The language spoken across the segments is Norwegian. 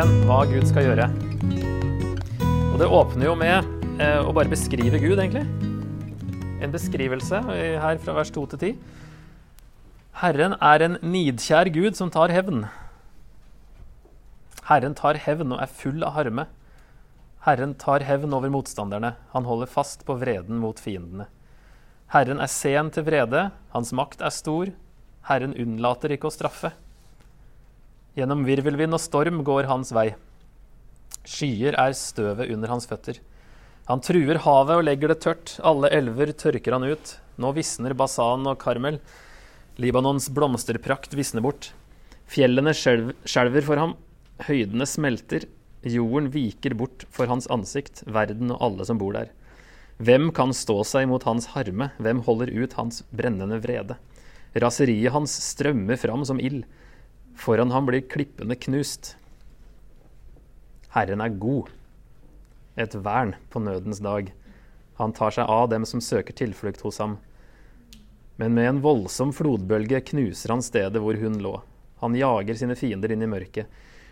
1 hva Gud skal gjøre. Og det åpner jo med eh, å bare beskrive Gud, egentlig. En beskrivelse her fra vers 2 til 10. Herren er en nidkjær Gud som tar hevn. Herren tar hevn og er full av harme. Herren tar hevn over motstanderne. Han holder fast på vreden mot fiendene. Herren er sen til vrede, hans makt er stor. Herren unnlater ikke å straffe. Gjennom virvelvind og storm går hans vei. Skyer er støvet under hans føtter. Han truer havet og legger det tørt. Alle elver tørker han ut. Nå visner Basan og Karmel. Libanons blomsterprakt visner bort. Fjellene skjelver for ham. Høydene smelter. Jorden viker bort for hans ansikt, verden og alle som bor der. Hvem kan stå seg mot hans harme? Hvem holder ut hans brennende vrede? Raseriet hans strømmer fram som ild. Foran ham blir klippene knust. Herren er god, et vern på nødens dag. Han tar seg av dem som søker tilflukt hos ham. Men med en voldsom flodbølge knuser han stedet hvor hun lå. Han jager sine fiender inn i mørket.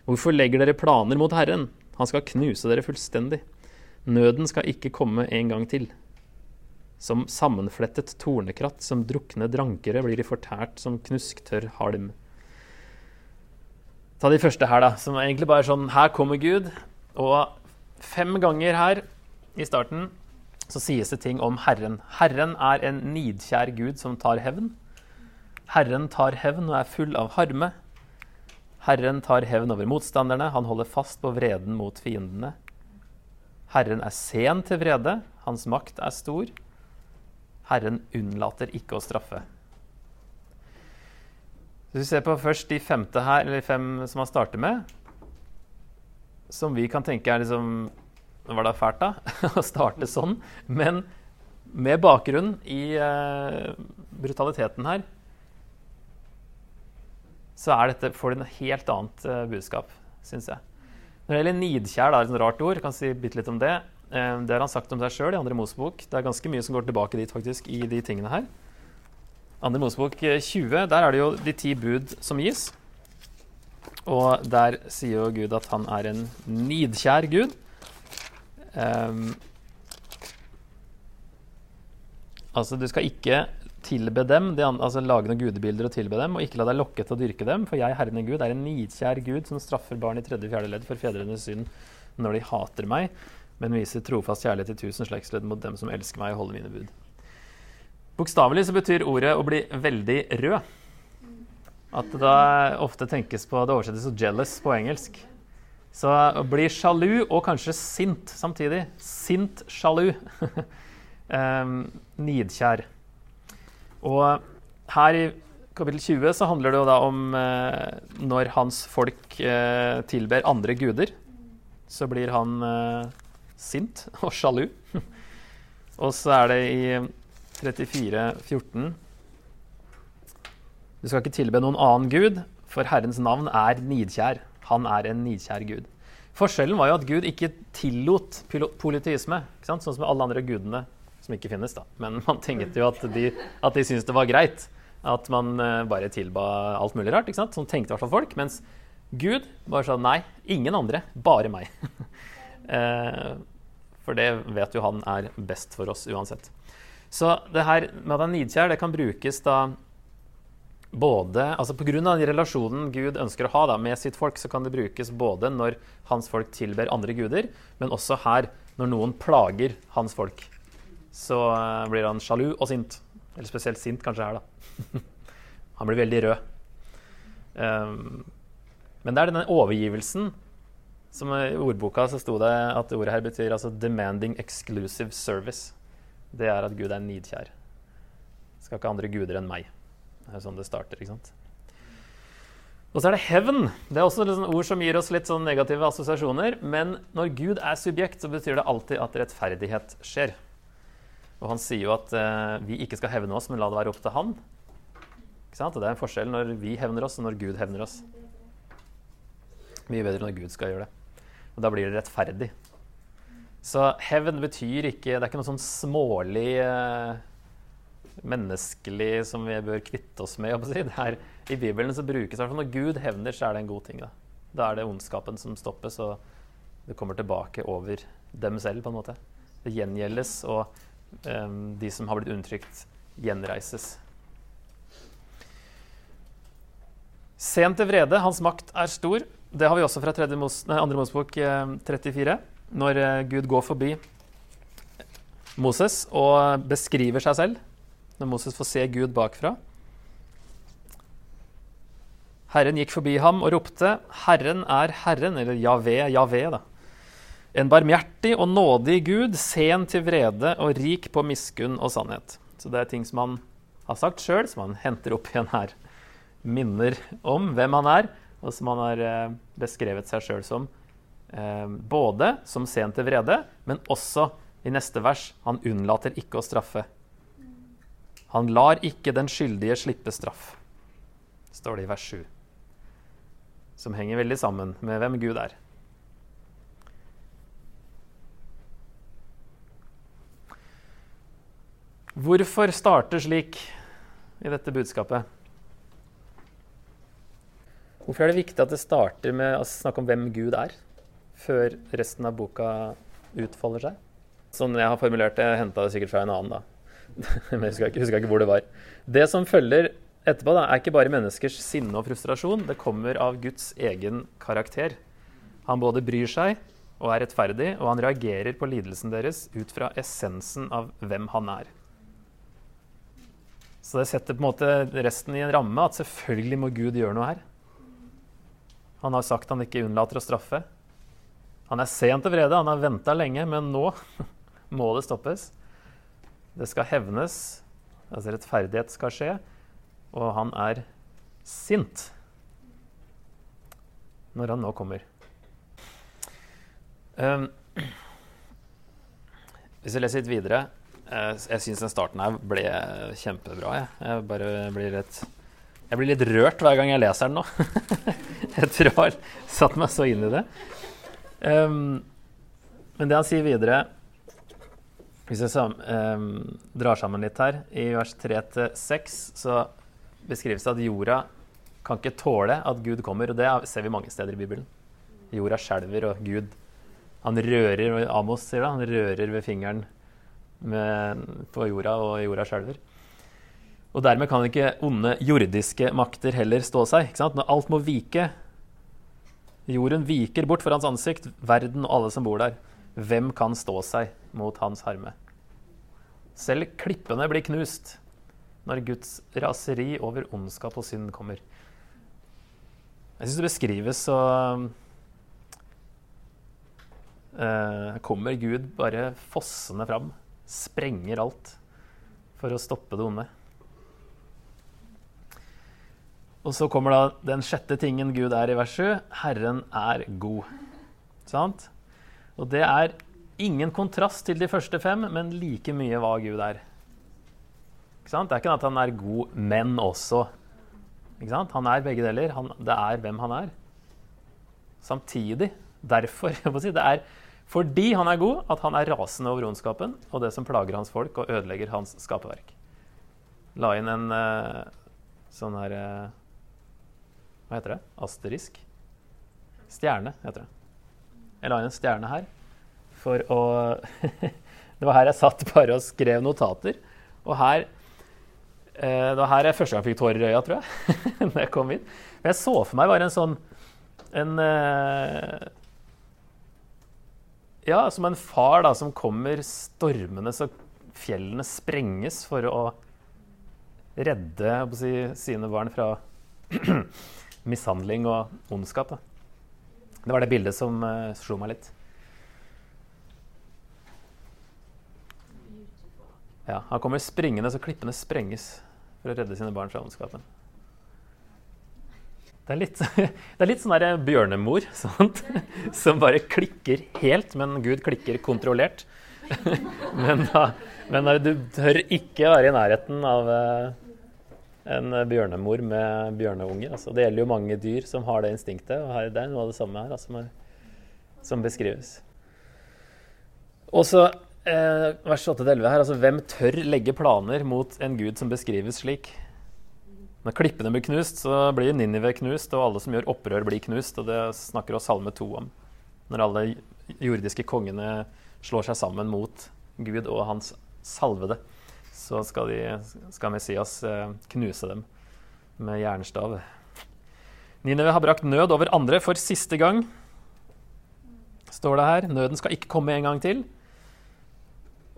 Hvorfor legger dere planer mot Herren? Han skal knuse dere fullstendig. Nøden skal ikke komme en gang til. Som sammenflettet tornekratt, som drukne drankere, blir de fortært som knusktørr halm. Ta de første her, da, som er egentlig bare sånn Her kommer Gud. Og fem ganger her i starten så sies det ting om Herren. Herren er en nidkjær Gud som tar hevn. Herren tar hevn og er full av harme. Herren tar hevn over motstanderne. Han holder fast på vreden mot fiendene. Herren er sen til vrede. Hans makt er stor. Herren unnlater ikke å straffe. Hvis vi ser på først de femte her, eller fem som han starter med, som vi kan tenke er liksom Var det fælt, da? å starte sånn. Men med bakgrunn i uh, brutaliteten her, så er dette, får det et helt annet uh, budskap, syns jeg. Når det gjelder nidkjær, det er et rart ord, kan si bitte litt om det. Uh, det har han sagt om seg sjøl i andre Mosebok. Det er ganske mye som går tilbake dit faktisk i de tingene her. Andre Mosebok 20, eh, der er det jo de ti bud som gis. Og der sier jo Gud at han er en nidkjær Gud. Um, altså, du skal ikke tilbe dem, altså lage noen gudebilder og tilbe dem, og ikke la deg lokke til å dyrke dem, for jeg, Herren Gud, er en nidkjær Gud som straffer barn i tredje og fjerde ledd for fedrenes synd når de hater meg, men viser trofast kjærlighet til tusen slektsledd mot dem som elsker meg og holder mine bud. Bokstavelig så betyr ordet å bli veldig rød. At det da ofte tenkes på Det oversettes som 'jealous' på engelsk. Så å bli sjalu, og kanskje sint samtidig. Sint sjalu. nidkjær. Og her i kapittel 20 så handler det jo da om eh, når hans folk eh, tilber andre guder. Så blir han eh, sint og sjalu. og så er det i 34, 14. Du skal ikke tilbe noen annen gud, for Herrens navn er nidkjær. Han er en nidkjær gud. Forskjellen var jo at Gud ikke tillot politisme, sånn som alle andre gudene som ikke finnes. da. Men man tenkte jo at de, at de syntes det var greit at man uh, bare tilba alt mulig rart. ikke sant? Sånn tenkte i hvert fall folk. Mens Gud bare sa nei, ingen andre, bare meg. uh, for det vet jo han er best for oss uansett. Så det her med at han er nidkjær, det kan brukes da både altså Pga. den relasjonen Gud ønsker å ha da, med sitt folk, så kan det brukes både når hans folk tilber andre guder, men også her når noen plager hans folk. Så uh, blir han sjalu og sint. Eller spesielt sint kanskje her, da. han blir veldig rød. Um, men det er denne overgivelsen som I ordboka så sto det at ordet her betyr altså 'demanding exclusive service' det er at Gud er nidkjær. Skal ikke andre guder enn meg. Det er sånn det starter. ikke sant? Og så er det hevn. Det er også et ord som gir oss litt sånn negative assosiasjoner. Men når Gud er subjekt, så betyr det alltid at rettferdighet skjer. Og han sier jo at eh, vi ikke skal hevne oss, men la det være opp til han. Ikke sant? Og det er en forskjell når vi hevner oss, og når Gud hevner oss. Mye bedre når Gud skal gjøre det. Og da blir det rettferdig. Så hevn betyr ikke Det er ikke noe sånn smålig eh, menneskelig som vi bør kvitte oss med. Det er, I Bibelen så brukes det når Gud hevner, så er det en god ting. Da. Da er det ondskapen som stoppes, og det kommer tilbake over dem selv, på en måte. Det gjengjeldes, og eh, de som har blitt undertrykt, gjenreises. Sent til vrede, hans makt er stor. Det har vi også fra 2. Mos, nei, Mosebok eh, 34, når eh, Gud går forbi Moses og beskriver seg selv. Når Moses får se Gud bakfra. Herren gikk forbi ham og ropte, 'Herren er Herren', eller Javé, Javé, da. En barmhjertig og nådig Gud, sen til vrede og rik på miskunn og sannhet. Så det er ting som han har sagt sjøl, som han henter opp igjen her. Minner om hvem han er, og som han har eh, beskrevet seg sjøl som. Eh, både som sen til vrede, men også i neste vers han unnlater ikke å straffe. Han lar ikke den skyldige slippe straff, står det i vers 7 som henger veldig sammen med hvem Gud er. Hvorfor starte slik i dette budskapet? Hvorfor er det viktig at det starter med å snakke om hvem Gud er, før resten av boka utfolder seg? Sånn jeg har formulert det, henta det sikkert fra en annen, da. Men jeg husker ikke, husker ikke hvor det var. Det som følger etterpå da, er ikke bare menneskers sinne og frustrasjon. Det kommer av Guds egen karakter. Han både bryr seg og er rettferdig, og han reagerer på lidelsen deres ut fra essensen av hvem han er. Så det setter på en måte resten i en ramme at selvfølgelig må Gud gjøre noe her. Han har sagt han ikke unnlater å straffe. Han er sent til vrede, han har venta lenge, men nå må det stoppes. Det skal hevnes, altså rettferdighet skal skje og han er sint når han nå kommer. Um, hvis vi leser litt videre uh, Jeg syns den starten her ble kjempebra. Jeg, jeg bare blir litt jeg blir litt rørt hver gang jeg leser den nå. jeg tror jeg har satt meg så inn i det. Um, men det han sier videre Hvis jeg um, drar sammen litt her, i vers 3-6, så beskrives det at jorda kan ikke tåle at Gud kommer. Og det ser vi mange steder i Bibelen. Jorda skjelver, og Gud han rører Amos sier det, han rører ved fingeren med, på jorda, og jorda skjelver. Og dermed kan ikke onde jordiske makter heller stå seg. Når alt må vike Jorden viker bort for hans ansikt, verden og alle som bor der. Hvem kan stå seg mot hans harme? Selv klippene blir knust når Guds raseri over ondskap og synd kommer. Jeg syns det beskrives så uh, Kommer Gud bare fossende fram, sprenger alt for å stoppe det onde. Og så kommer da den sjette tingen Gud er i vers 7. Herren er god. Sant? Og det er ingen kontrast til de første fem, men like mye hva Gud er. Det er ikke at han er god, men også. Han er begge deler. Han, det er hvem han er. Samtidig, derfor si, Det er fordi han er god, at han er rasende over ondskapen og det som plager hans folk og ødelegger hans skaperverk. La inn en uh, sånn her uh, Hva heter det? Asterisk? Stjerne, heter det. Jeg la inn en stjerne her for å Det var her jeg satt bare og skrev notater. Og her Eh, det var her jeg første gang fikk tårer i øya, tror jeg. når jeg kom inn. Men jeg så for meg bare en sånn en, eh, Ja, som en far da, som kommer stormende så fjellene sprenges for å redde å si, sine barn fra mishandling og ondskap. Da. Det var det bildet som uh, slo meg litt. Ja, Han kommer springende så klippene sprenges for å redde sine barn fra ondskapen. Det er litt, det er litt sånn der bjørnemor sant? som bare klikker helt, men Gud klikker kontrollert. Men, da, men da, du tør ikke være i nærheten av eh, en bjørnemor med bjørneunge. Altså. Det gjelder jo mange dyr som har det instinktet, og her, det er noe av det samme her altså, som beskrives. Og så eh, vers 8-11 her, altså hvem tør legge planer mot en gud som beskrives slik? Når klippene blir knust, så blir Ninive knust, og alle som gjør opprør, blir knust. Og det snakker også Salme 2 om. Når alle jordiske kongene slår seg sammen mot Gud og hans salvede, så skal, de, skal Messias eh, knuse dem med jernstav. Ninive har brakt nød over andre for siste gang, står det her. Nøden skal ikke komme en gang til.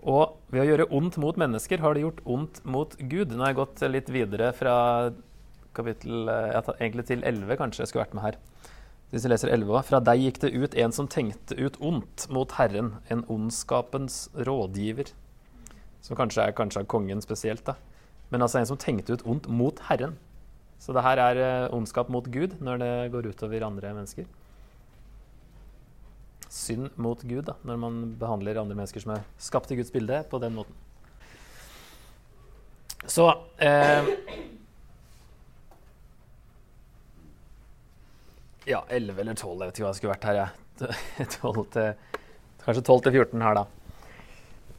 Og ved å gjøre ondt mot mennesker har de gjort ondt mot Gud. Nå har jeg gått litt videre fra kapittel eh, egentlig til 11, kanskje jeg skulle vært med her. Hvis jeg leser 11 Fra deg gikk det ut en som tenkte ut ondt mot Herren, en ondskapens rådgiver. Som kanskje er kanskje av kongen spesielt, da. Men altså en som tenkte ut ondt mot Herren. Så det her er eh, ondskap mot Gud når det går utover andre mennesker synd mot Gud da, når man behandler andre mennesker som er skapt i Guds bilde, på den måten. Så eh, Ja, 11 eller 12, jeg vet ikke hva jeg skulle vært her, jeg. 12 til, kanskje 12 til 14 her, da.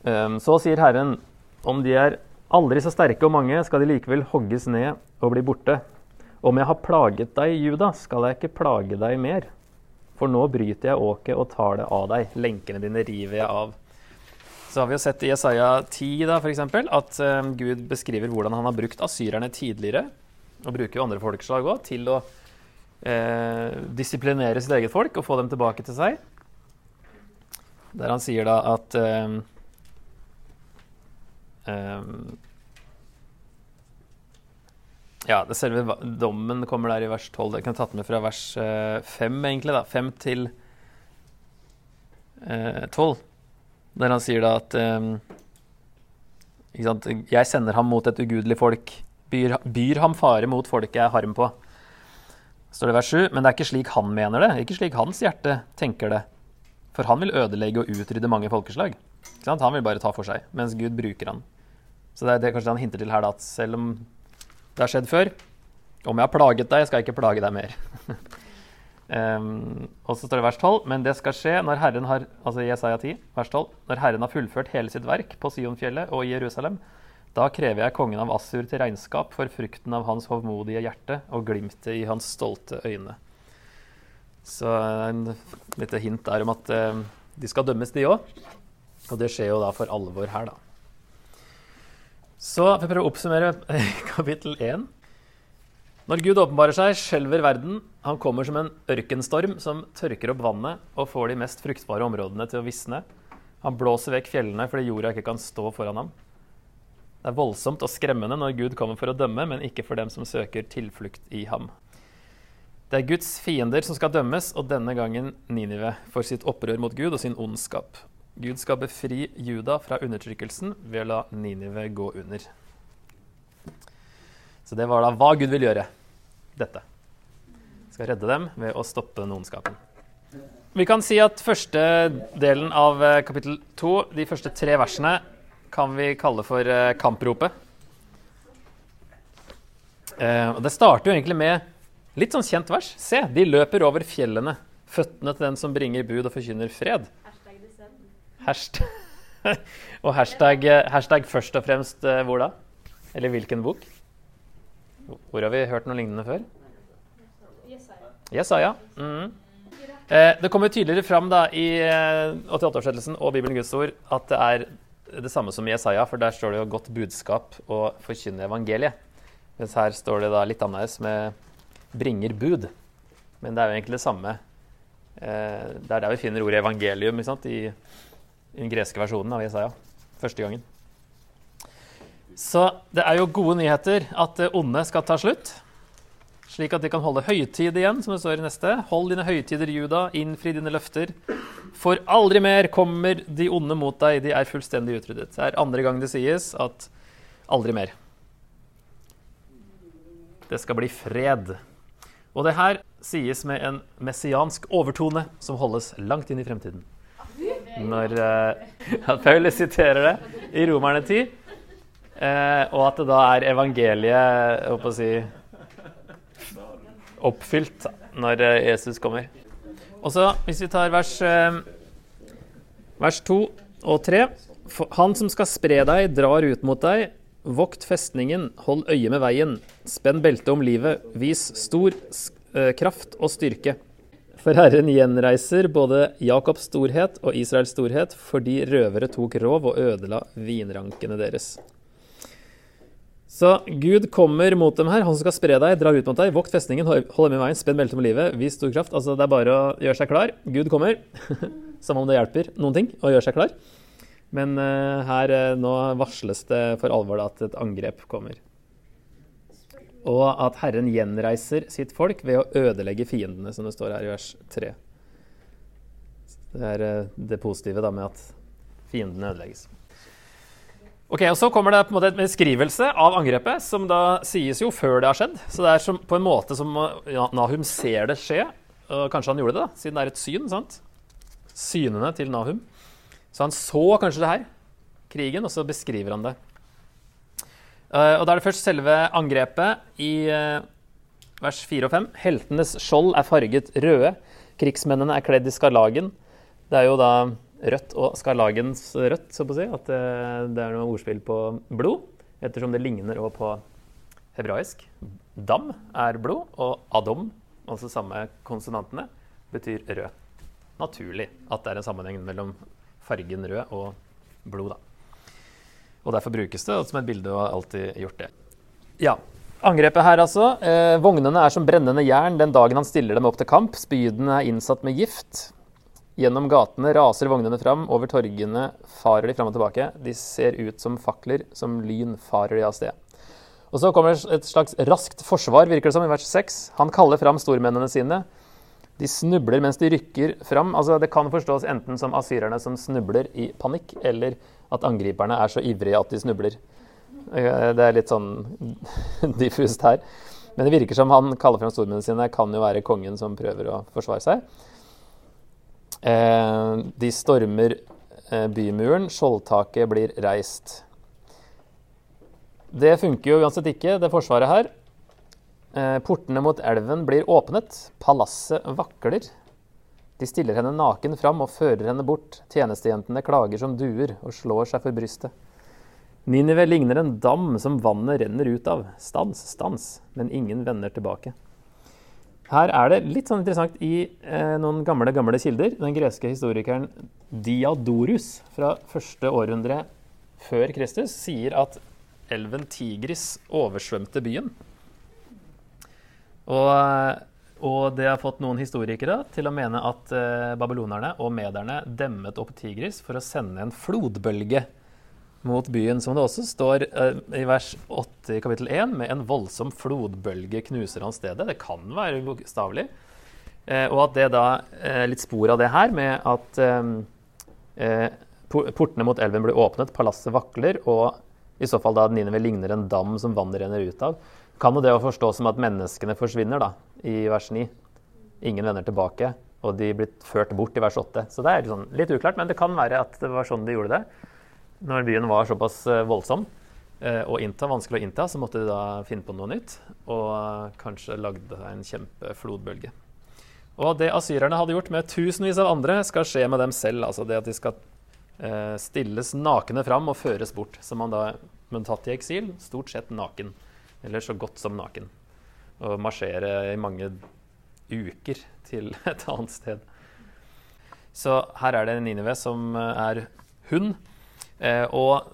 Um, så sier Herren, om de er aldri så sterke og mange, skal de likevel hogges ned og bli borte. Om jeg har plaget deg, Juda, skal jeg ikke plage deg mer. For nå bryter jeg åket og tar det av deg. Lenkene dine river jeg av. Så har vi jo sett i Jesaja 10 da, for eksempel, at uh, Gud beskriver hvordan han har brukt asyrerne tidligere, og bruker jo andre folkeslag òg, til å eh, disiplinere sitt eget folk og få dem tilbake til seg. Der han sier da at um, um, ja, det selve dommen kommer der i vers 12. Jeg kan tatt med fra vers 5, eh, egentlig. da, 5 til eh, 12. Der han sier da at eh, Jeg sender ham mot et ugudelig folk. Byr, byr ham fare mot folket jeg har ham på. står det vers 7. Men det er ikke slik han mener det. Ikke slik hans hjerte tenker det. For han vil ødelegge og utrydde mange folkeslag. Han vil bare ta for seg, mens Gud bruker han. Så det er det kanskje han hinter til her, da, at selv om det har skjedd før. Om jeg har plaget deg, skal jeg ikke plage deg mer. um, og så står det vers 12. Men det skal skje når Herren har altså Jesaja 10, vers 12, når Herren har fullført hele sitt verk på Sionfjellet og i Jerusalem. Da krever jeg kongen av Assur til regnskap for frukten av hans hovmodige hjerte og glimtet i hans stolte øyne. Så en lite hint der om at uh, de skal dømmes, de òg. Og det skjer jo da for alvor her, da. Så vi prøver å oppsummere kapittel 1. Når Gud åpenbarer seg, skjelver verden. Han kommer som en ørkenstorm som tørker opp vannet og får de mest fruktbare områdene til å visne. Han blåser vekk fjellene fordi jorda ikke kan stå foran ham. Det er voldsomt og skremmende når Gud kommer for å dømme, men ikke for dem som søker tilflukt i ham. Det er Guds fiender som skal dømmes, og denne gangen Ninive, for sitt opprør mot Gud og sin ondskap. Gud skal befri Juda fra undertrykkelsen ved å la Ninive gå under. Så det var da hva Gud vil gjøre. Dette. Skal redde dem ved å stoppe ondskapen. Vi kan si at første delen av eh, kapittel to, de første tre versene, kan vi kalle for eh, kampropet. Eh, det starter jo egentlig med litt sånn kjent vers. Se, de løper over fjellene, føttene til den som bringer bud og forkynner fred. Hashtag, og hashtag, hashtag, først og fremst uh, hvor da? Eller hvilken bok? Hvor har vi hørt noe lignende før? Jesaja. Mm. Eh, det kommer tydeligere fram da, i eh, 88-oversettelsen og Bibelen Guds ord at det er det samme som Jesaja, for der står det jo 'godt budskap' og 'forkynne evangeliet'. Mens her står det da litt annerledes med 'bringer bud'. Men det er jo egentlig det samme. Eh, det er der vi finner ordet evangelium ikke sant? i den greske versjonen av Jesaja. Første gangen. Så det er jo gode nyheter at det onde skal ta slutt. Slik at de kan holde høytid igjen, som det står i neste. Hold dine høytider, Juda, innfri dine løfter. For aldri mer kommer de onde mot deg, de er fullstendig utryddet. Det er andre gang det sies at aldri mer. Det skal bli fred. Og det her sies med en messiansk overtone som holdes langt inn i fremtiden når uh, Paulus siterer det i Romerne 10, uh, eh, og at det da er evangeliet å si, oppfylt når uh, Jesus kommer. Og så, hvis vi tar vers, vers 2 og 3 Han som skal spre deg, drar ut mot deg. Vokt festningen, hold øye med veien, spenn beltet om livet, vis stor eh, kraft og styrke. For Herren gjenreiser både Jakobs storhet og Israels storhet, fordi røvere tok rov og ødela vinrankene deres. Så Gud kommer mot dem her. Han som skal spre deg, drar ut mot deg. Vokt festningen, hold dem i veien, spenn beltet med livet, vis stor kraft. Altså, det er bare å gjøre seg klar. Gud kommer. Som om det hjelper noen ting å gjøre seg klar. Men uh, her uh, nå varsles det for alvor da, at et angrep kommer. Og at Herren gjenreiser sitt folk ved å ødelegge fiendene, som det står her i vers 3. Det er uh, det positive da med at fiendene ødelegges. Ok, og Så kommer det på en måte en beskrivelse av angrepet, som da sies jo før det har skjedd. Så det er som, på en måte som ja, Nahum ser det skje. Og kanskje han gjorde det, da, siden det er et syn. sant? Synene til Nahum. Så han så kanskje det her, krigen, og så beskriver han det. Uh, og Da er det først selve angrepet i uh, vers 4 og 5. Heltenes skjold er farget røde. Krigsmennene er kledd i skarlagen. Det er jo da rødt og skarlagens rødt, så på å si. At det, det er noe ordspill på blod, ettersom det ligner også på hebraisk. Dam er blod, og adom, altså samme konsonantene, betyr rød. Naturlig at det er en sammenheng mellom fargen rød og blod, da. Og derfor brukes det som et bilde, og har alltid gjort det. Ja, Angrepet her, altså. Eh, vognene er som brennende jern den dagen han stiller dem opp til kamp. Spydene er innsatt med gift. Gjennom gatene raser vognene fram, over torgene farer de fram og tilbake. De ser ut som fakler, som lyn farer de av sted. Og så kommer et slags raskt forsvar, virker det som, i vers 6. Han kaller fram stormennene sine. De snubler mens de rykker fram. Altså, det kan forstås enten som asyrerne som snubler i panikk, eller at angriperne er så ivrige at de snubler. Eh, det er litt sånn diffust her. Men det virker som han kaller frem stormennene sine, kan jo være kongen som prøver å forsvare seg. Eh, de stormer eh, bymuren, skjoldtaket blir reist. Det funker jo uansett ikke, det forsvaret her. Eh, portene mot elven blir åpnet, palasset vakler. De stiller henne naken fram og fører henne bort. Tjenestejentene klager som duer og slår seg for brystet. Ninive ligner en dam som vannet renner ut av. Stans, stans, men ingen vender tilbake. Her er det litt sånn interessant i eh, noen gamle gamle kilder. Den greske historikeren Diadorus fra første århundre før Kristus sier at elven Tigris oversvømte byen. Og, og, det har fått noen historikere til å mene at eh, babylonerne og mederne demmet opp Tigris for å sende en flodbølge mot byen, som det også står uh, i vers 8 i kapittel 1, med en voldsom flodbølge knuser han stedet. Det kan være bokstavelig. Eh, og at det da uh, Litt spor av det her med at portene mot elven blir åpnet, palasset vakler, og i så fall da Ninive ligner en dam som vannet renner ut av. Kan jo det å forstå som at menneskene forsvinner, da, i vers 9. Ingen vender tilbake, og de blir ført bort i vers 8. Så det er sånn, litt uklart, men det kan være at det var sånn de gjorde det når byen var såpass eh, voldsom eh, og innta, vanskelig å innta, så måtte de da finne på noe nytt. Og eh, kanskje lagde en kjempeflodbølge. Og det asyrerne hadde gjort med tusenvis av andre, skal skje med dem selv. Altså det at de skal stilles nakne fram og føres bort. Som man da men tatt i eksil, stort sett naken. Eller så godt som naken. Og marsjere i mange uker til et annet sted. Så her er det Ninive som er hun. Eh, og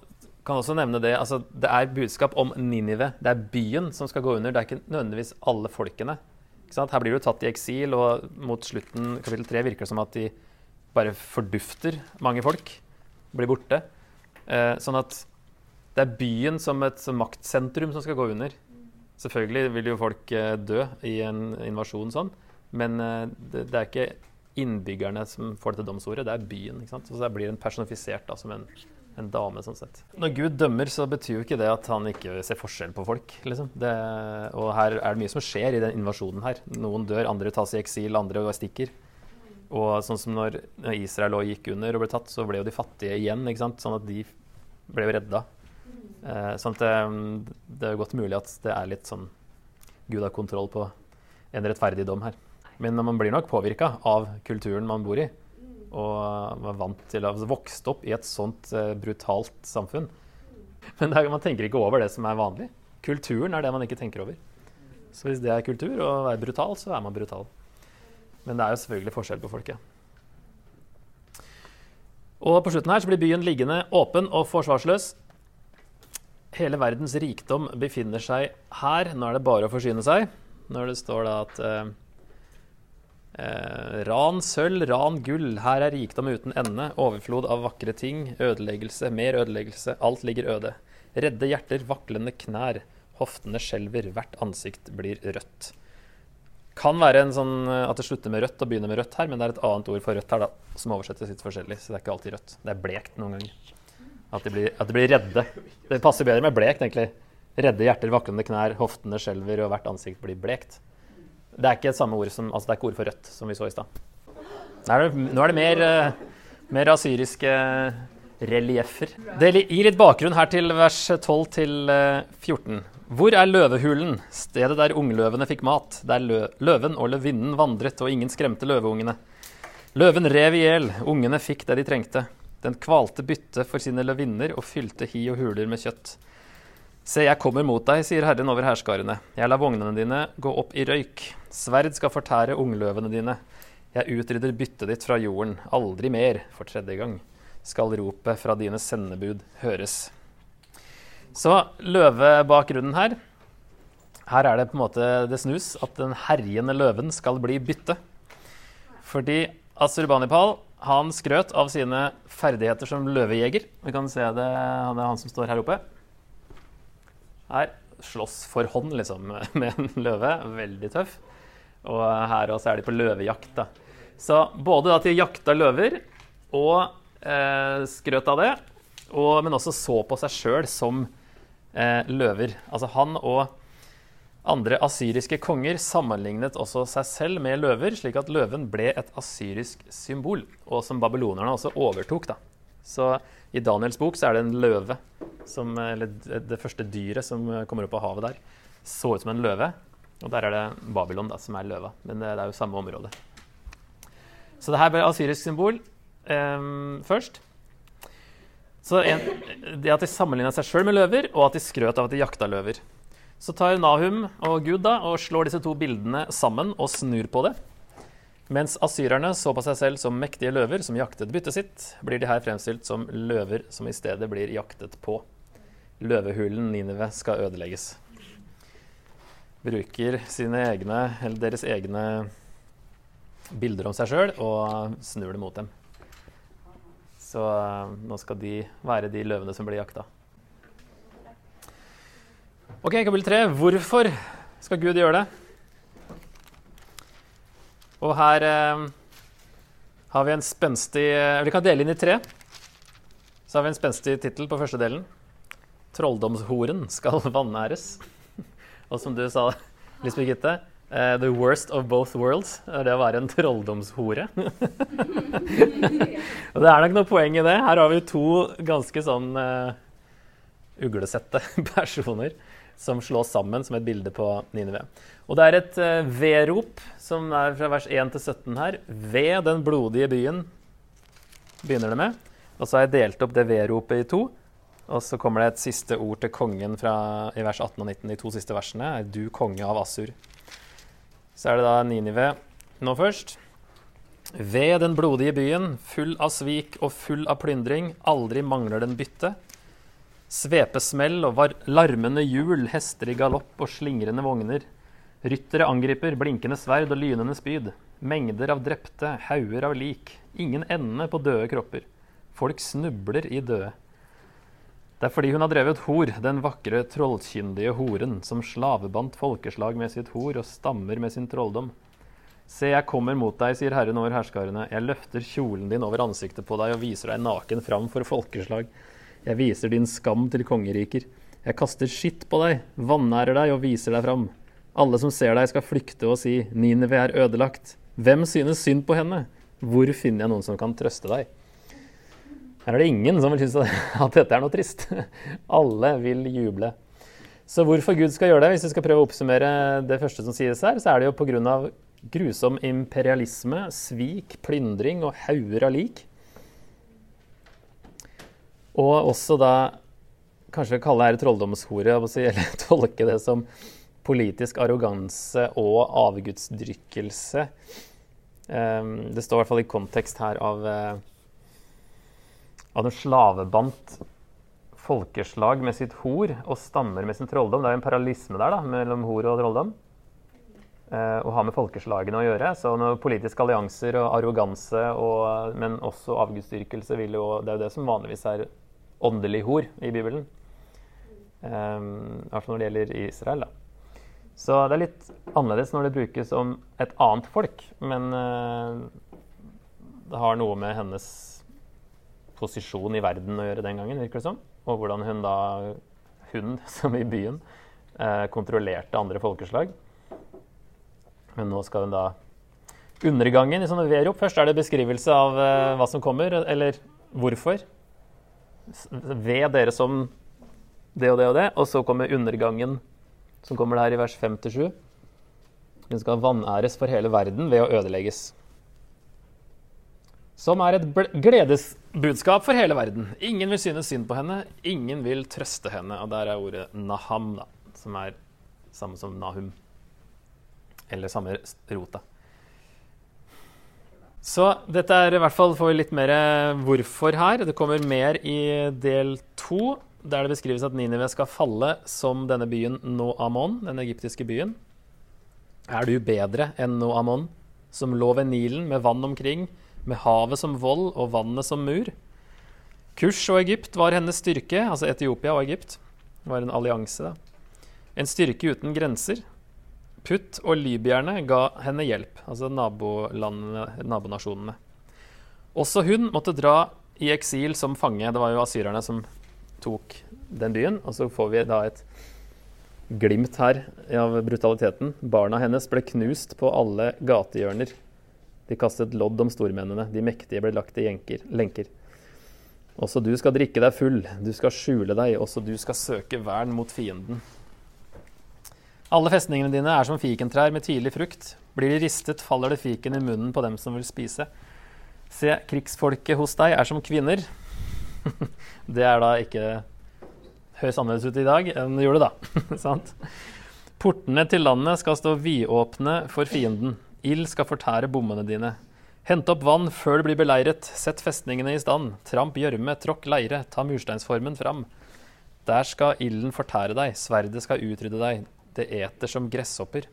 kan også nevne Det altså det er budskap om Ninive. Det er byen som skal gå under. Det er ikke nødvendigvis alle folkene. Her blir du tatt i eksil, og mot slutten kapittel 3 virker det som at de bare fordufter mange folk. Blir borte. Eh, sånn at det er byen som et maktsentrum som skal gå under. Selvfølgelig vil jo folk eh, dø i en invasjon sånn, men eh, det, det, er ikke innbyggerne som får det til domsordet, det er byen. ikke sant? Så det blir en personifisert da, som en en dame, sånn sett. Når Gud dømmer, så betyr jo ikke det at han ikke ser forskjell på folk. liksom. Det, og her er det mye som skjer i den invasjonen her. Noen dør, andre tas i eksil, andre stikker. Og sånn som når Israel også gikk under og ble tatt, så ble jo de fattige igjen. ikke sant? Sånn at de ble redda. Eh, sånn at det, det er godt mulig at det er litt sånn Gud har kontroll på en rettferdig dom her. Men man blir nok påvirka av kulturen man bor i og var vant til å vokse opp i et sånt eh, brutalt samfunn, Men er, man tenker ikke over det som er vanlig. Kulturen er det man ikke tenker over. Så hvis det er kultur å være brutal, så er man brutal. Men det er jo selvfølgelig forskjell på folket. Og på slutten her så blir byen liggende åpen og forsvarsløs. Hele verdens rikdom befinner seg her. Nå er det bare å forsyne seg. Når det står da at eh, eh, ran sølv, ran gull, her er rikdom uten ende, overflod av vakre ting, ødeleggelse, mer ødeleggelse, alt ligger øde. Redde hjerter, vaklende knær, hoftene skjelver, hvert ansikt blir rødt kan være en sånn eh, at det slutter med rødt og begynner med rødt her, men det er et annet ord for rødt her da, som oversettes litt forskjellig. Så det er ikke alltid rødt. Det er blekt noen ganger. At de, blir, at de blir redde. Det passer bedre med blekt, egentlig. Redde hjerter, vaklende knær, hoftene skjelver, og hvert ansikt blir blekt. Det er ikke et samme ord som, altså det er ikke ord for rødt, som vi så i stad. Nå er det mer, uh, mer asyriske relieffer. Det gir litt bakgrunn her til vers 12 til 14. Eh, hvor er løvehulen, stedet der ungløvene fikk mat, der lø løven og løvinnen vandret og ingen skremte løveungene? Løven rev i hjel, ungene fikk det de trengte. Den kvalte byttet for sine løvinner og fylte hi og huler med kjøtt. Se, jeg kommer mot deg, sier Herren over hærskarene. Jeg lar vognene dine gå opp i røyk. Sverd skal fortære ungløvene dine. Jeg utrydder byttet ditt fra jorden. Aldri mer, for tredje gang, skal ropet fra dine sendebud høres. Så løvebakgrunnen her Her er det på en måte det snus at den herjende løven skal bli bytte. Fordi Asurbanipal han skrøt av sine ferdigheter som løvejeger. Vi kan se det, det er han som står her oppe. Her slåss for hånd liksom, med en løve. Veldig tøff. Og her også er de på løvejakt. Da. Så både at de jakta løver og eh, skrøt av det, og, men også så på seg sjøl som eh, løver. Altså han og andre asyriske konger sammenlignet også seg selv med løver, slik at løven ble et asyrisk symbol, og som babylonerne også overtok. da. Så i Daniels bok så er det en løve, som, eller det første dyret som kommer opp av havet der, så ut som en løve. Og der er det Babylon da, som er løva. Men det, er jo samme område. Så det her ble asyrisk symbol eh, først. Så en, det at de sammenligna seg sjøl med løver, og at de skrøt av at de jakta løver. Så tar Nahum og Gud da, og slår disse to bildene sammen og snur på det. Mens asyrerne så på seg selv som mektige løver som jaktet byttet sitt, blir de her fremstilt som løver som i stedet blir jaktet på. Løvehulen Ninive skal ødelegges. Bruker egne, deres egne bilder om seg sjøl og snur det mot dem. Så uh, nå skal de være de løvene som blir jakta. Ok, kapittel 3. Hvorfor skal Gud gjøre det? Og her eh, har vi en spenstig uh, Vi kan dele inn i tre. Så har vi en spenstig tittel på første delen. 'Trolldomshoren skal vanæres'. Og som du sa, Lisbeth Gitte, eh, the worst of both worlds er det å være en trolldomshore. og det er nok noe poeng i det. Her har vi to ganske sånn eh, uglesette personer som slås sammen som et bilde på Ninive. Og det er et uh, V-rop som er fra vers 1 til 17 her. Ved den blodige byen begynner det med. Og så har jeg delt opp det V-ropet i to. Og så kommer det et siste ord til kongen fra, i vers 18 og 19. De to siste versene er 'Du konge av Assur'. Så er det da Ninive nå først. Ved den blodige byen, full av svik og full av plyndring, aldri mangler den bytte. Svepesmell og larmende hjul, hester i galopp og slingrende vogner. Ryttere angriper, blinkende sverd og lynende spyd. Mengder av drepte, hauger av lik. Ingen ende på døde kropper. Folk snubler i døde. Det er fordi hun har drevet hor, den vakre, trollkyndige horen, som slavebandt folkeslag med sitt hor og stammer med sin trolldom. Se, jeg kommer mot deg, sier Herren over herskarene. Jeg løfter kjolen din over ansiktet på deg og viser deg naken fram for folkeslag. Jeg viser din skam til kongeriker. Jeg kaster skitt på deg, vanærer deg og viser deg fram. Alle som ser deg, skal flykte og si, Ninive er ødelagt. Hvem synes synd på henne? Hvor finner jeg noen som kan trøste deg? Her er det ingen som vil synes at dette er noe trist. Alle vil juble. Så hvorfor Gud skal gjøre det, hvis vi skal prøve å oppsummere det første som sies her, så er det jo pga. grusom imperialisme, svik, plyndring og hauger av lik. Og også da kanskje kalle det her trolldomshore, eller tolke det som politisk arroganse og avgudsdrykkelse. Um, det står i hvert fall i kontekst her av, uh, av den slavebandt folkeslag med sitt hor og stammer med sin trolldom. Det er en paralysme der da, mellom hor og trolldom. Uh, og har med folkeslagene å gjøre. Så politiske allianser og arroganse, og, men også avgudsdyrkelse, det er jo det som vanligvis er åndelig hor i Bibelen. Um, I hvert fall når det gjelder Israel. da. Så det er litt annerledes når det brukes om et annet folk. Men uh, det har noe med hennes posisjon i verden å gjøre den gangen, virker det som. Og hvordan hun da, hun som i byen, uh, kontrollerte andre folkeslag. Men nå skal hun da Undergangen i sånne verop. Først er det beskrivelse av uh, hva som kommer, eller hvorfor. Ved dere som det og det og det. Og så kommer undergangen som kommer der i vers 5-7. Den skal vanæres for hele verden ved å ødelegges. Som er et gledesbudskap for hele verden. Ingen vil synes synd på henne, ingen vil trøste henne. Og der er ordet naham, da, som er samme som nahum. Eller samme rota. Så dette er i hvert fall får litt mer hvorfor her. Det kommer mer i del to der det beskrives at Ninive skal falle som denne byen Noamon, den egyptiske byen. Er du bedre enn Noamon, som lå ved Nilen med vann omkring, med havet som vold og vannet som mur? Kush og Egypt var hennes styrke, altså Etiopia og Egypt. Var en allianse, da. En styrke uten grenser. Putt og libyerne ga henne hjelp, altså nabonasjonene. Også hun måtte dra i eksil som fange. Det var jo asyrerne som tok den byen. Og så får vi da et glimt her av brutaliteten. Barna hennes ble knust på alle gatehjørner. De kastet lodd om stormennene. De mektige ble lagt i jenker, lenker. Også du skal drikke deg full, du skal skjule deg, også du skal søke vern mot fienden. Alle festningene dine er som fikentrær med tidlig frukt. Blir de ristet, faller det fiken i munnen på dem som vil spise. Se, krigsfolket hos deg er som kvinner. det er da ikke høres annerledes ut i dag enn det gjorde da. sant? Portene til landet skal stå vidåpne for fienden. Ild skal fortære bommene dine. Hent opp vann før det blir beleiret. Sett festningene i stand. Tramp gjørme, tråkk leire. Ta mursteinsformen fram. Der skal ilden fortære deg. Sverdet skal utrydde deg. Det eter som gresshopper.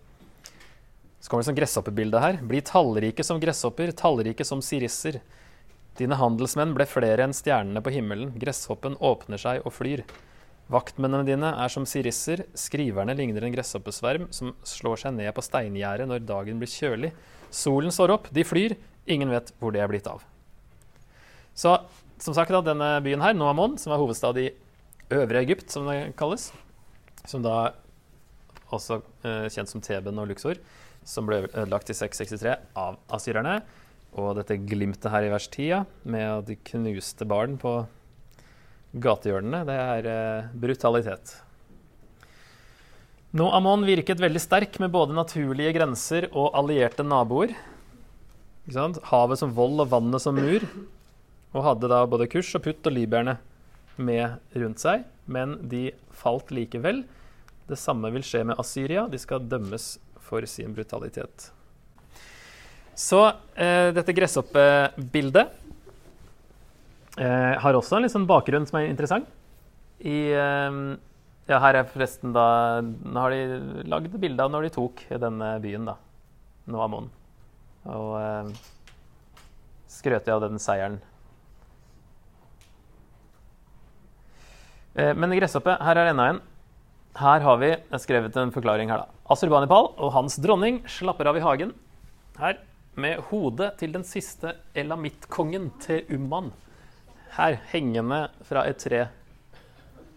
Så kommer det som gresshoppebilde her. Bli tallrike som gresshopper, tallrike som sirisser. Dine handelsmenn ble flere enn stjernene på himmelen. Gresshoppen åpner seg og flyr. Vaktmennene dine er som sirisser. Skriverne ligner en gresshoppesverm som slår seg ned på steingjerdet når dagen blir kjølig. Solen står opp, de flyr. Ingen vet hvor det er blitt av. Så som sagt, da, denne byen her, Noamon, som er hovedstad i Øvre Egypt, som det kalles, som da også eh, kjent som Teben og Luxor, som ble ødelagt i 663 av asyrerne. Og dette glimtet her i vers 10, ja, med at de knuste barn på gatehjørnene, det er eh, brutalitet. Nå Amon virket veldig sterk med både naturlige grenser og allierte naboer. Havet som vold og vannet som mur. Og hadde da både Kush og Putt og libyerne med rundt seg. Men de falt likevel. Det samme vil skje med Asyria. De skal dømmes for sin brutalitet. Så eh, dette gresshoppebildet eh, har også en sånn bakgrunn som er interessant. I, eh, ja, her er forresten da Nå har de lagd bilde av når de tok denne byen, da. Noamon. Og eh, skrøt av den seieren. Eh, men gresshoppe, her er enda en. Her har vi skrevet en forklaring her, da. Asurbanipal og hans dronning slapper av i hagen. Her med hodet til den siste elamittkongen til Umman. Her hengende fra et tre.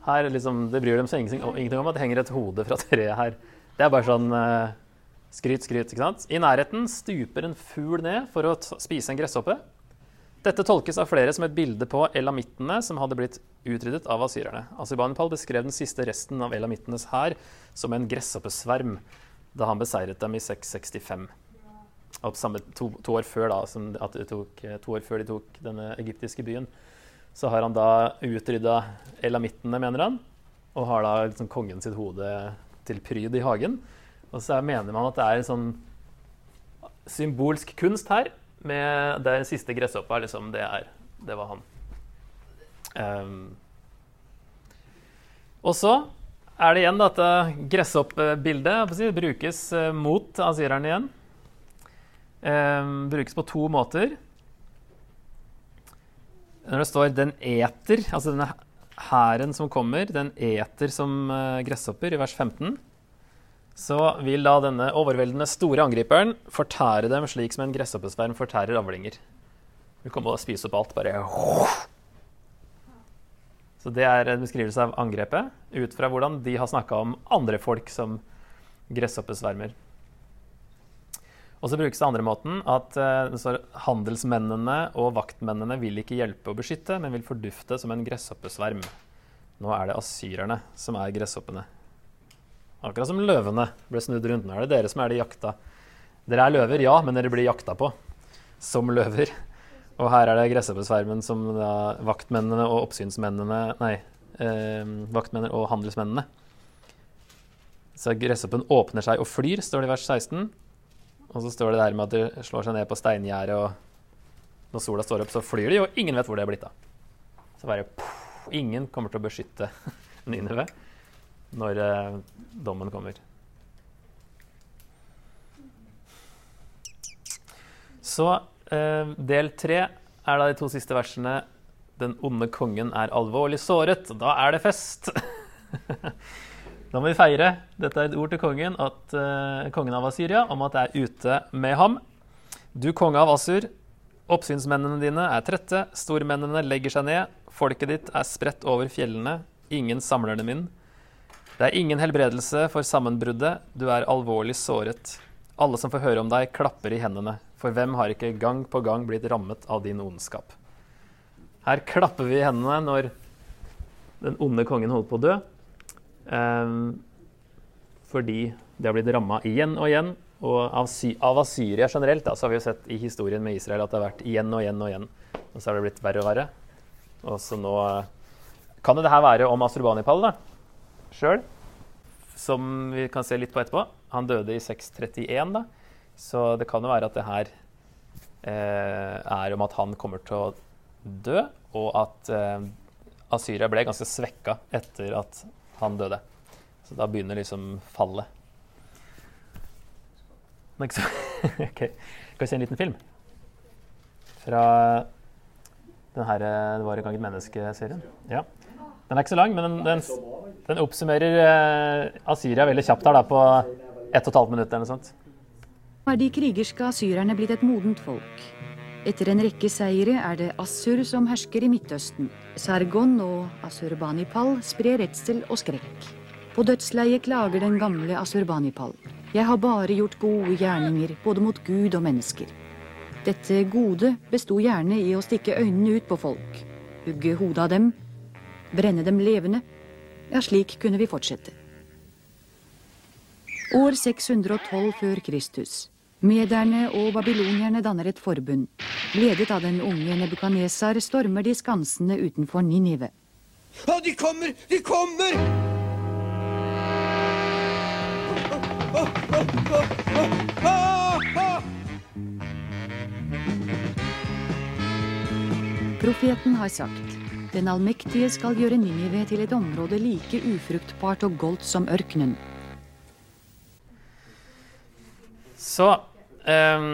Her liksom, Det bryr dem seg ingenting om at det henger et hode fra treet her. Det er bare sånn uh, skryt, skryt. ikke sant? I nærheten stuper en fugl ned for å spise en gresshoppe. Dette tolkes av flere som et bilde på elamittene som hadde blitt utryddet av asyrerne. Asybanipal beskrev den siste resten av elamittenes hær som en gresshoppesverm da han beseiret dem i 665 samme, to, to, år før da, tok, to år før de tok denne egyptiske byen, så har han da utrydda elamittene, mener han, og har da liksom kongen sitt hode til pryd i hagen. Og så mener man at det er en sånn symbolsk kunst her, med der siste gresshoppa liksom, det, er, det var han. Um, og så er det igjen dette gresshoppbildet si, brukes uh, mot azireren igjen. Um, brukes på to måter. Når det står 'den eter', altså denne hæren som kommer, den eter som uh, gresshopper i vers 15, så vil da denne overveldende store angriperen fortære dem slik som en gresshoppesverm fortærer avlinger. Vil komme og spise opp alt, bare Så det er en beskrivelse av angrepet ut fra hvordan de har snakka om andre folk som gresshoppesvermer. Og så brukes det andre måten at uh, handelsmennene og vaktmennene vil ikke hjelpe å beskytte, men vil fordufte som en gresshoppesverm. Nå er det asyrerne som er gresshoppene. Akkurat som løvene ble snudd rundt. Nå er det dere som er de jakta. Dere er løver, ja, men dere blir jakta på som løver. Og her er det gresshoppesvermen som da, vaktmennene og oppsynsmennene Nei, eh, vaktmennene og handelsmennene. Så gresshoppen åpner seg og flyr, står det i vers 16. Og så står det der med at de slår seg ned på steingjerdet, og når sola står opp, så flyr de, og ingen vet hvor de er blitt av. Så bare poff, Ingen kommer til å beskytte Ninive når eh, dommen kommer. Så eh, del tre er da de to siste versene. Den onde kongen er alvorlig såret. Da er det fest! da må vi feire. Dette er et ord til kongen, at, eh, kongen av Asyria om at det er ute med ham. Du konge av Asur, oppsynsmennene dine er trette, stormennene legger seg ned, folket ditt er spredt over fjellene, ingen samler dem inn. Det er ingen helbredelse for sammenbruddet, du er alvorlig såret. Alle som får høre om deg, klapper i hendene, for hvem har ikke gang på gang blitt rammet av din ondskap? Her klapper vi i hendene når den onde kongen holder på å dø, eh, fordi de har blitt ramma igjen og igjen. Og av, av Asyria generelt da, så har vi jo sett i historien med Israel at det har vært igjen og igjen og igjen. Og så har det blitt verre og verre. Og så nå eh, kan jo det her være om Asurbanipal, da sjøl, som vi kan se litt på etterpå. Han døde i 631, da. Så det kan jo være at det her eh, er om at han kommer til å dø, og at eh, Asyria ble ganske svekka etter at han døde. Så da begynner liksom fallet. OK. Skal vi se en liten film? Fra den her eh, Det var en gang et menneske-serien. Ja. Den er ikke så lang, men den, den, den oppsummerer eh, Asyria veldig kjapt her da, på ett og et halvt minutt eller noe sånt. Er de krigerske asyrerne blitt et modent folk? Etter en rekke seire er det Assur som hersker i Midtøsten. Sargon og Asurbanipal sprer redsel og skrekk. På dødsleiet klager den gamle Asurbanipal. Jeg har bare gjort gode gjerninger, både mot Gud og mennesker. Dette gode besto gjerne i å stikke øynene ut på folk, hugge hodet av dem brenne dem levende. Ja, slik kunne vi fortsette. År 612 før Kristus. Mederne og babylonierne danner et forbund. Ledet av den unge Nebukanesar stormer de skansene utenfor Ninive. Å, de kommer! De kommer! Profeten har sagt den allmektige skal gjøre Ninive til et område like ufruktbart og goldt som ørkenen. Så eh,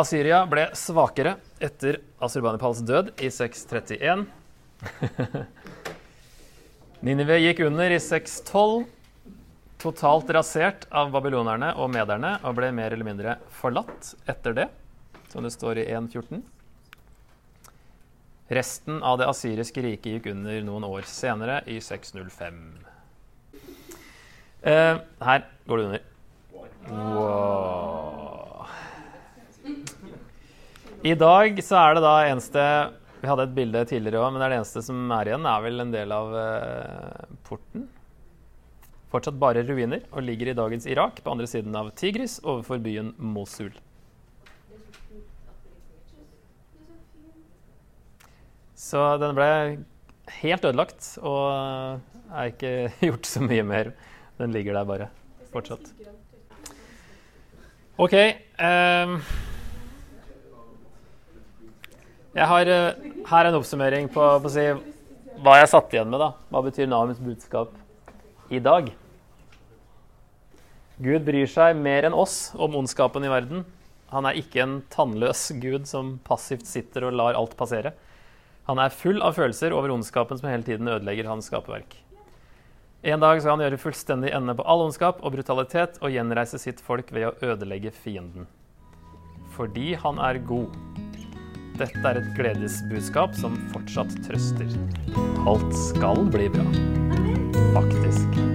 Asyria ble svakere etter Asurbanipals død i 631. Ninive gikk under i 612, totalt rasert av babylonerne og mederne, og ble mer eller mindre forlatt etter det, som det står i 1.14. Resten av det asyriske riket gikk under noen år senere, i 605. Eh, her går det under. Wow. I dag så er det da eneste Vi hadde et bilde tidligere òg, men det er det eneste som er igjen, er vel en del av eh, porten. Fortsatt bare ruiner, og ligger i dagens Irak, på andre siden av Tigris, overfor byen Mosul. Så den ble helt ødelagt og er ikke gjort så mye mer. Den ligger der bare fortsatt. OK. Um, jeg har uh, her en oppsummering på, på si, hva jeg satt igjen med. da. Hva betyr Nahums budskap i dag? Gud bryr seg mer enn oss om ondskapen i verden. Han er ikke en tannløs gud som passivt sitter og lar alt passere. Han er full av følelser over ondskapen som hele tiden ødelegger hans skaperverk. En dag skal han gjøre fullstendig ende på all ondskap og brutalitet og gjenreise sitt folk ved å ødelegge fienden. Fordi han er god. Dette er et gledesbudskap som fortsatt trøster. Alt skal bli bra. Faktisk.